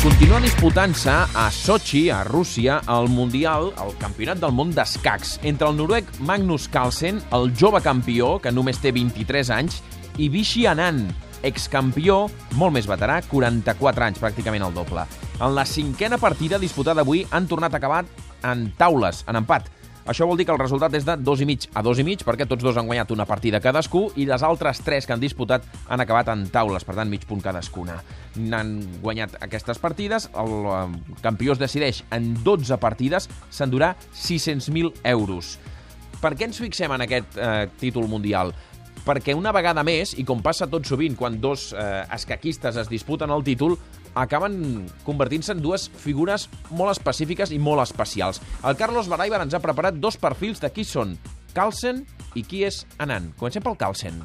Continua disputant-se a Sochi, a Rússia, el Mundial, el Campionat del Món d'Escacs, entre el noruec Magnus Carlsen, el jove campió, que només té 23 anys, i Vichy Anand, excampió, molt més veterà, 44 anys, pràcticament el doble. En la cinquena partida disputada avui han tornat a acabar en taules, en empat. Això vol dir que el resultat és de dos i mig a dos i mig, perquè tots dos han guanyat una partida cadascú i les altres tres que han disputat han acabat en taules, per tant, mig punt cadascuna. N'han guanyat aquestes partides, el eh, campió es decideix en 12 partides, s'endurà 600.000 euros. Per què ens fixem en aquest eh, títol mundial? Perquè una vegada més, i com passa tot sovint quan dos eh, escaquistes es disputen el títol, acaben convertint-se en dues figures molt específiques i molt especials. El Carlos Baraibar ens ha preparat dos perfils de qui són Carlsen i qui és Anand. Comencem pel Carlsen.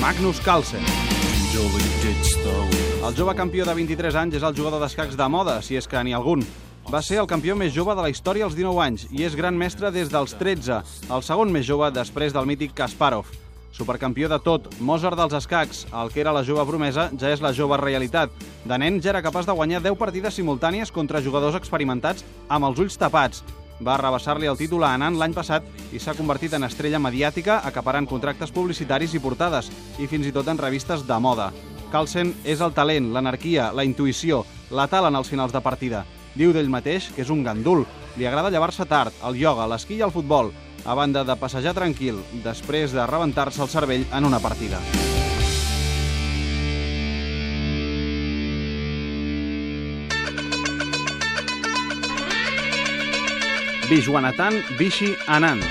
Magnus Carlsen. El jove campió de 23 anys és el jugador d'escacs de moda, si és que n'hi ha algun. Va ser el campió més jove de la història als 19 anys i és gran mestre des dels 13, el segon més jove després del mític Kasparov. Supercampió de tot, Mozart dels escacs, el que era la jove promesa ja és la jove realitat. De nen ja era capaç de guanyar 10 partides simultànies contra jugadors experimentats amb els ulls tapats. Va arrabassar-li el títol a Anand l'any passat i s'ha convertit en estrella mediàtica, acaparant contractes publicitaris i portades, i fins i tot en revistes de moda. Carlsen és el talent, l'anarquia, la intuïció, la talen als finals de partida. Diu d'ell mateix que és un gandul. Li agrada llevar-se tard, el ioga, l'esquí i el futbol, a banda de passejar tranquil, després de rebentar-se el cervell en una partida. Vishwanathan Vishi Anand.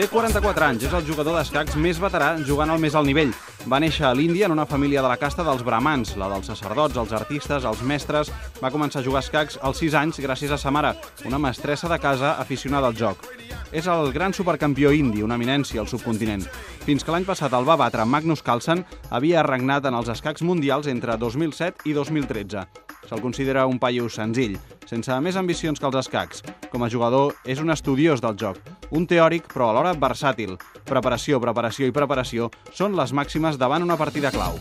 Té 44 anys, és el jugador d'escacs més veterà jugant al més alt nivell. Va néixer a l'Índia en una família de la casta dels bramans, la dels sacerdots, els artistes, els mestres. Va començar a jugar escacs als 6 anys gràcies a sa mare, una mestressa de casa aficionada al joc. És el gran supercampió indi, una eminència al subcontinent. Fins que l'any passat el va batre Magnus Carlsen, havia regnat en els escacs mundials entre 2007 i 2013. Se'l considera un paio senzill, sense més ambicions que els escacs. Com a jugador, és un estudiós del joc, un teòric però alhora versàtil. Preparació, preparació i preparació són les màximes davant una partida clau.